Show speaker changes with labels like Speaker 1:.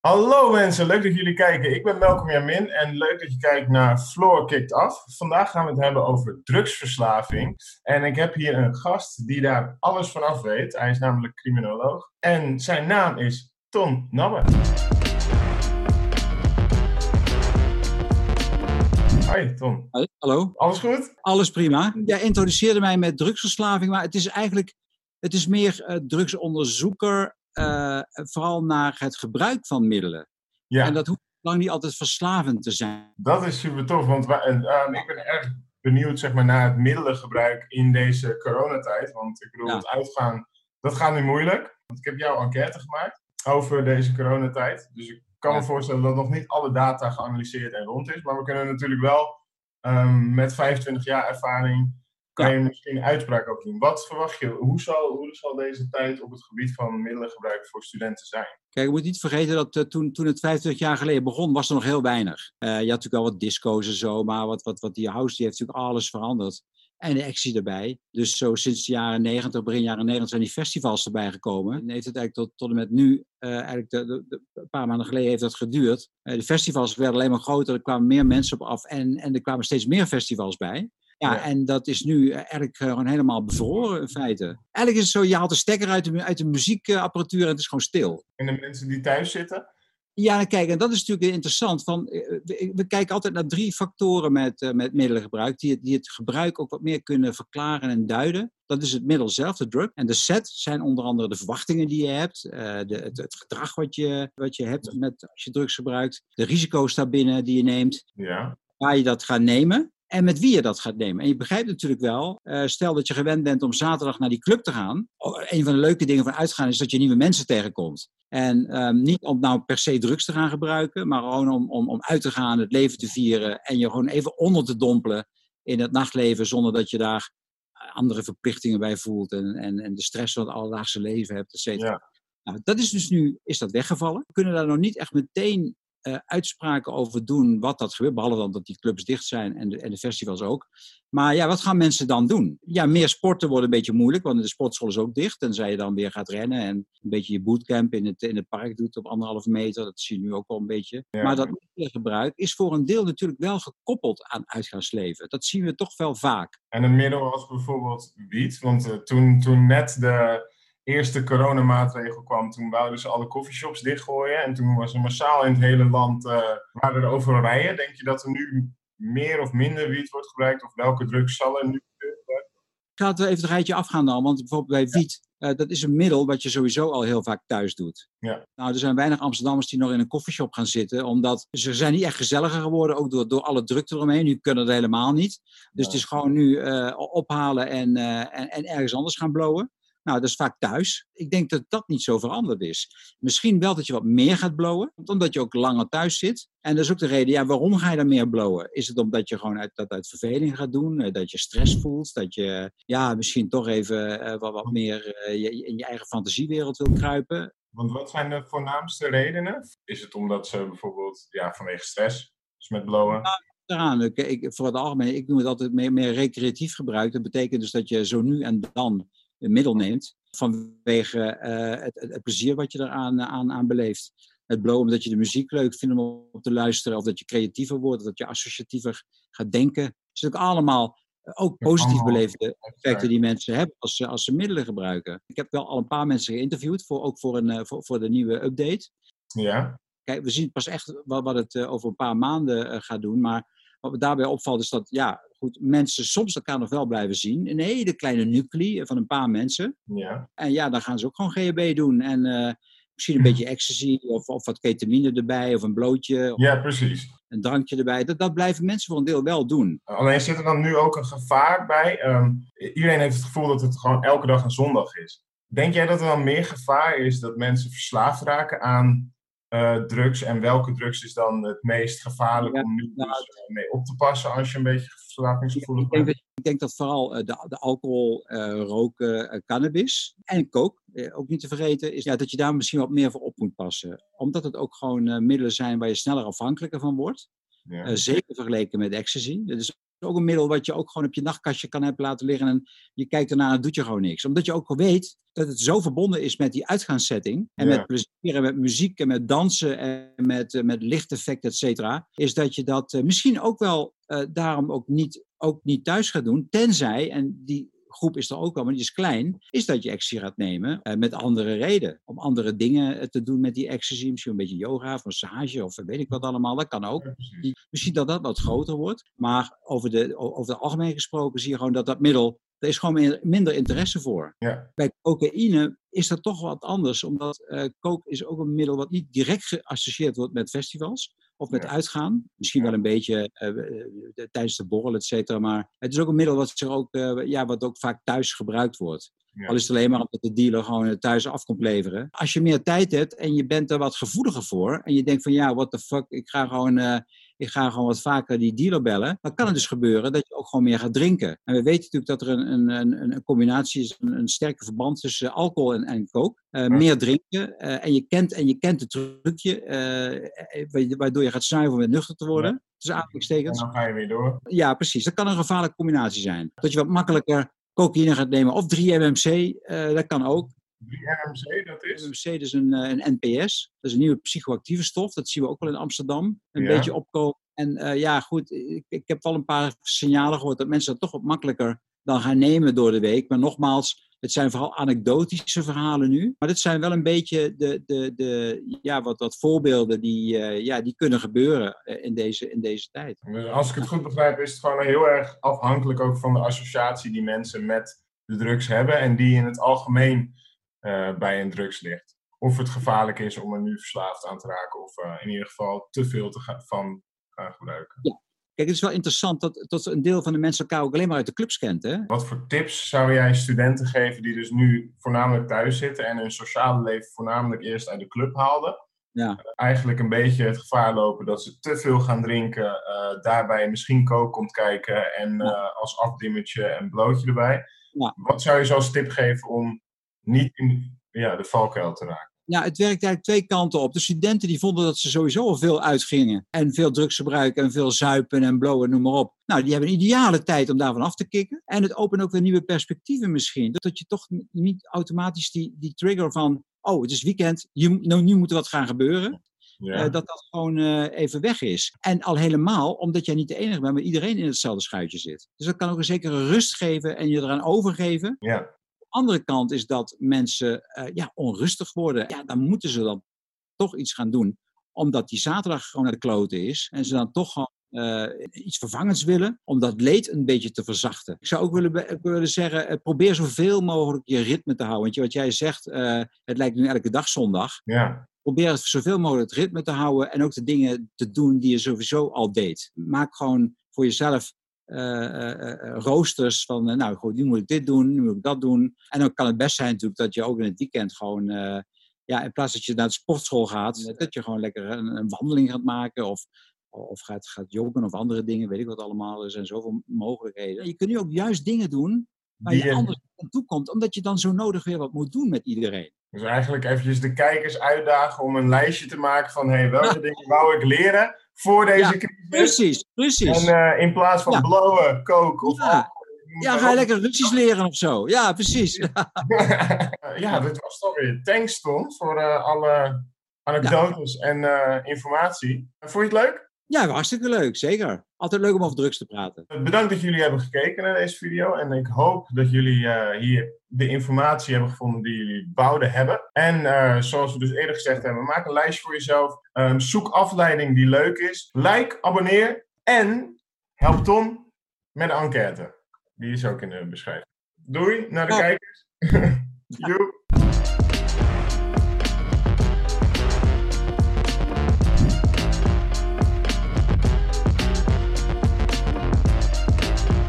Speaker 1: Hallo mensen, leuk dat jullie kijken. Ik ben Malcolm Jamin en leuk dat je kijkt naar Floor Kicked Af. Vandaag gaan we het hebben over drugsverslaving. En ik heb hier een gast die daar alles van af weet. Hij is namelijk criminoloog. En zijn naam is Ton Nabbe. Hoi Ton.
Speaker 2: Hoi, hallo.
Speaker 1: Alles goed?
Speaker 2: Alles prima. Jij introduceerde mij met drugsverslaving, maar het is eigenlijk het is meer uh, drugsonderzoeker uh, vooral naar het gebruik van middelen. Ja. En dat hoeft lang niet altijd verslavend te zijn.
Speaker 1: Dat is super tof, want uh, ik ben erg benieuwd zeg maar, naar het middelengebruik in deze coronatijd. Want ik bedoel, ja. het uitgaan, dat gaat nu moeilijk. Want ik heb jouw enquête gemaakt over deze coronatijd. Dus ik kan me voorstellen dat nog niet alle data geanalyseerd en rond is. Maar we kunnen natuurlijk wel um, met 25 jaar ervaring kan je misschien een uitspraak ook doen. Wat verwacht je? Hoe zal, hoe zal deze tijd op het gebied van middelengebruik voor studenten zijn?
Speaker 2: Kijk, je moet niet vergeten dat uh, toen, toen het 25 jaar geleden begon, was er nog heel weinig. Uh, je had natuurlijk wel wat disco's en zo, maar wat, wat, wat die house die heeft natuurlijk alles veranderd. En de actie erbij. Dus zo sinds de jaren 90, begin jaren 90 zijn die festivals erbij gekomen. En heeft het eigenlijk tot, tot en met nu, uh, eigenlijk de, de, de, een paar maanden geleden heeft dat geduurd. de festivals werden alleen maar groter, er kwamen meer mensen op af en, en er kwamen steeds meer festivals bij. Ja, en dat is nu eigenlijk gewoon helemaal bevroren in feite. Eigenlijk is het zo, je haalt de stekker uit de, uit de muziekapparatuur en het is gewoon stil.
Speaker 1: En de mensen die thuis zitten?
Speaker 2: Ja, kijk, en dat is natuurlijk interessant. Van, we, kijken altijd naar drie factoren met, uh, met middelengebruik, die, die het gebruik ook wat meer kunnen verklaren en duiden. Dat is het middel zelf, de drug. En de set zijn onder andere de verwachtingen die je hebt, uh, de, het, het, gedrag wat je, wat je hebt met, als je drugs gebruikt, de risico's daarbinnen die je neemt,
Speaker 1: ja.
Speaker 2: waar je dat gaat nemen en met wie je dat gaat nemen. En je begrijpt natuurlijk wel, uh, stel dat je gewend bent om zaterdag naar die club te gaan. Oh, een van de leuke dingen van uitgaan is dat je nieuwe mensen tegenkomt. En um, niet om nou per se drugs te gaan gebruiken, maar gewoon om, om, om uit te gaan, het leven te vieren en je gewoon even onder te dompelen in het nachtleven zonder dat je daar andere verplichtingen bij voelt en, en, en de stress van het alledaagse leven hebt, et cetera. Ja. Nou, dat is dus nu is dat weggevallen. We kunnen daar nog niet echt meteen uh, uitspraken over doen wat dat gebeurt. Behalve dan dat die clubs dicht zijn en de, en de festivals ook. Maar ja, wat gaan mensen dan doen? Ja, meer sporten wordt een beetje moeilijk, want de sportschool is ook dicht. Tenzij je dan weer gaat rennen en een beetje je bootcamp in het, in het park doet op anderhalve meter. Dat zie je nu ook wel een beetje. Ja. Maar dat gebruik is voor een deel natuurlijk wel gekoppeld aan uitgaansleven. Dat zien we toch wel vaak.
Speaker 1: En een middel als bijvoorbeeld wiet. Want uh, toen, toen net de eerste coronamaatregel kwam, toen wouden ze alle coffeeshops dichtgooien. En toen was er massaal in het hele land, uh, waren er overal rijen. Denk je dat er nu meer of minder wiet wordt gebruikt? Of welke drugs zal er nu gebruikt
Speaker 2: Ik ga het even het rijtje afgaan dan. Want bijvoorbeeld bij wiet, uh, dat is een middel wat je sowieso al heel vaak thuis doet.
Speaker 1: Ja.
Speaker 2: Nou, er zijn weinig Amsterdammers die nog in een koffieshop gaan zitten. Omdat ze zijn niet echt gezelliger geworden, ook door, door alle drukte eromheen. Nu kunnen dat helemaal niet. Dus ja. het is gewoon nu uh, ophalen en, en, en ergens anders gaan blowen. Nou, dat is vaak thuis. Ik denk dat dat niet zo veranderd is. Misschien wel dat je wat meer gaat blowen, omdat je ook langer thuis zit. En dat is ook de reden, ja, waarom ga je dan meer blowen? Is het omdat je gewoon uit, dat uit verveling gaat doen, eh, dat je stress voelt, dat je ja, misschien toch even uh, wat, wat meer uh, je, in je eigen fantasiewereld wil kruipen?
Speaker 1: Want wat zijn de voornaamste redenen? Is het omdat ze bijvoorbeeld ja, vanwege stress, dus met blowen?
Speaker 2: Nou, eraan. Ik, ik, voor het algemeen, ik noem het altijd meer, meer recreatief gebruik. Dat betekent dus dat je zo nu en dan een middel neemt vanwege uh, het, het, plezier wat je eraan aan, aan beleeft. Het blowen omdat je de muziek leuk vindt om op te luisteren, of dat je creatiever wordt, of dat je associatiever gaat denken. Het zijn ook allemaal eh, ook positief beleefde effecten die mensen hebben als ze, als ze middelen gebruiken. Ik heb wel al een paar mensen geïnterviewd, voor, ook voor, een, voor, voor de nieuwe update.
Speaker 1: Ja.
Speaker 2: Kijk, we zien pas echt wat, wat het over een paar maanden gaat doen, maar wat me daarbij opvalt is dat ja, goed, mensen soms elkaar nog wel blijven zien. Een hele kleine nuclei van een paar mensen.
Speaker 1: Ja.
Speaker 2: En ja, dan gaan ze ook gewoon GHB doen. En uh, misschien een beetje ecstasy of, of wat ketamine erbij of een blootje.
Speaker 1: Ja, precies.
Speaker 2: Een drankje erbij. Dat, dat blijven mensen voor een deel wel doen.
Speaker 1: Alleen zit er dan nu ook een gevaar bij? Um, iedereen heeft het gevoel dat het gewoon elke dag een zondag is. Denk jij dat er dan meer gevaar is dat mensen verslaafd raken aan uh, drugs en welke drugs is dan het meest gevaarlijk ja, om nu nou, dus, uh, mee op te passen als je een beetje verslavingsgevoelig
Speaker 2: bent? Ik, ik denk dat vooral uh, de, de, alcohol, roken, cannabis en kook, ook niet te vergeten, is ja, dat je daar misschien wat meer voor op moet passen. Omdat het ook gewoon middelen zijn waar je sneller afhankelijker van wordt. Ja. zeker vergeleken met ecstasy. Dat is ook een middel wat je ook gewoon op je nachtkastje kan hebben laten liggen. En je kijkt ernaar en het doet je gewoon niks. Omdat je ook weet dat het zo verbonden is met die uitgaanssetting. En
Speaker 1: Ja.
Speaker 2: met plezier en met muziek en met dansen en met, eh, met lichteffect, et cetera. Is dat je dat eh, misschien ook wel eh, daarom ook niet, ook niet thuis gaat doen. Tenzij, en die groep is er ook al, maar die is klein, is dat je ecstasy gaat nemen eh, met andere reden. Om andere dingen eh, te doen met die ecstasy. Misschien een beetje yoga of massage of weet ik wat allemaal. Dat kan ook. Die- Misschien dat dat wat groter wordt. Maar over, de, over het algemeen gesproken zie je gewoon dat dat middel. Er is gewoon minder interesse voor.
Speaker 1: Ja.
Speaker 2: Bij cocaïne is dat toch wat anders. Omdat eh coke is ook een middel wat niet direct geassocieerd wordt met festivals. Of met
Speaker 1: Ja.
Speaker 2: uitgaan. Misschien
Speaker 1: Ja.
Speaker 2: wel een beetje eh, eh, tijdens de borrel, et cetera. Maar het is ook een middel wat, zich ook, eh, ja, wat ook vaak thuis gebruikt wordt.
Speaker 1: Ja.
Speaker 2: Al is het alleen maar omdat de dealer gewoon thuis af komt leveren. Als je meer tijd hebt en je bent er wat gevoeliger voor. En je denkt van ja, what the fuck, ik ga gewoon, eh, ik ga gewoon wat vaker die dealer bellen. Dan kan het dus gebeuren dat je ook gewoon meer gaat drinken. En we weten natuurlijk dat er een, een, een, een combinatie is, een, een sterke verband tussen alcohol en, en coke. Eh, Meer drinken. eh, en, je kent, en je kent het trucje, waardoor je gaat snuiven om weer nuchter te worden.
Speaker 1: Ja.
Speaker 2: Dus
Speaker 1: En dan ga je weer door.
Speaker 2: Ja, precies. Dat kan een gevaarlijke combinatie zijn. Dat je wat makkelijker cocaïne gaat nemen of 3-MMC, eh, dat kan ook.
Speaker 1: 3-NMC, dat is?
Speaker 2: MMC is een, eh, een NPS. Dat is een nieuwe psychoactieve stof. Dat zien we ook wel in Amsterdam. Een
Speaker 1: Ja.
Speaker 2: beetje opkomen. En eh, ja, goed, ik, ik heb wel een paar signalen gehoord dat mensen dat toch wat makkelijker dan gaan nemen door de week. Maar nogmaals, het zijn vooral anekdotische verhalen nu. Maar dit zijn wel een beetje de, de, de, ja, wat, wat voorbeelden die, eh, ja, die kunnen gebeuren eh, in deze, in deze tijd.
Speaker 1: Als ik het goed begrijp, is het gewoon heel erg afhankelijk ook van de associatie die mensen met de drugs hebben en die in het algemeen eh, bij een drugs ligt. Of het gevaarlijk is om er nu verslaafd aan te raken, of in ieder geval te veel te gaan, van gaan gebruiken.
Speaker 2: Kijk, het is wel interessant dat, dat een deel van de mensen elkaar ook alleen maar uit de clubs kent. Hè?
Speaker 1: Wat voor tips zou jij studenten geven die dus nu voornamelijk thuis zitten en hun sociale leven voornamelijk eerst uit de club haalden?
Speaker 2: Ja.
Speaker 1: Eigenlijk een beetje het gevaar lopen dat ze te veel gaan drinken, eh, daarbij misschien kook komt kijken en eh, als afdimmertje een blootje erbij.
Speaker 2: Ja.
Speaker 1: Wat zou je zo als tip geven om niet in ja, de valkuil te raken?
Speaker 2: Ja, het werkt eigenlijk twee kanten op. De studenten die vonden dat ze sowieso al veel uitgingen. En veel drugs gebruiken en veel zuipen en blowen, noem maar op. Nou, die hebben een ideale tijd om daarvan af te kicken. En het opent ook weer nieuwe perspectieven misschien. Dat je toch niet automatisch die, die trigger van... Oh, het is weekend, je, nou, nu moet er wat gaan gebeuren.
Speaker 1: Ja.
Speaker 2: eh, dat dat gewoon eh, even weg is. En al helemaal omdat jij niet de enige bent, maar iedereen in hetzelfde schuitje zit. Dus dat kan ook een zekere rust geven en je eraan overgeven.
Speaker 1: ja.
Speaker 2: De andere kant is dat mensen eh, ja, onrustig worden. Ja, dan moeten ze dan toch iets gaan doen. Omdat die zaterdag gewoon naar de kloten is. En ze dan toch gewoon eh, iets vervangends willen. Om dat leed een beetje te verzachten. Ik zou ook willen, willen zeggen, eh, probeer zoveel mogelijk je ritme te houden. Want je, wat jij zegt, het lijkt nu elke dag zondag.
Speaker 1: ja.
Speaker 2: Probeer zoveel mogelijk het ritme te houden. En ook de dingen te doen die je sowieso al deed. Maak gewoon voor jezelf roosters van, eh, nou goed, nu moet ik dit doen, nu moet ik dat doen. En dan kan het best zijn natuurlijk dat je ook in het weekend gewoon, eh, ja, in plaats dat je naar de sportschool gaat, dat je gewoon lekker een, een wandeling gaat maken of, of gaat, gaat joggen of andere dingen, weet ik wat allemaal. Er zijn zoveel mogelijkheden. Je kunt nu ook juist dingen doen waar
Speaker 1: Die,
Speaker 2: je
Speaker 1: eh,
Speaker 2: anders aan toe komt, omdat je dan zo nodig weer wat moet doen met iedereen.
Speaker 1: Dus eigenlijk eventjes de kijkers uitdagen om een lijstje te maken van hey, welke dingen wou ik leren voor deze crisis.
Speaker 2: Precies, precies.
Speaker 1: En eh, in plaats van blowen, koken of
Speaker 2: Ja. ga je lekker Russisch leren of zo. Ja, precies.
Speaker 1: ja, dit was toch weer. Thanks Tom voor eh, alle anekdotes en eh, informatie. Vond je het leuk?
Speaker 2: Ja, hartstikke leuk, zeker. Altijd leuk om over drugs te praten.
Speaker 1: Bedankt dat jullie hebben gekeken naar deze video. En ik hoop dat jullie eh, hier de informatie hebben gevonden die jullie wouden hebben. En eh, zoals we dus eerder gezegd hebben, maak een lijstje voor jezelf. Ehm, zoek afleiding die leuk is. Like, abonneer en help Tom met de enquête. Die is ook in de beschrijving. Doei naar de kijkers. Joe.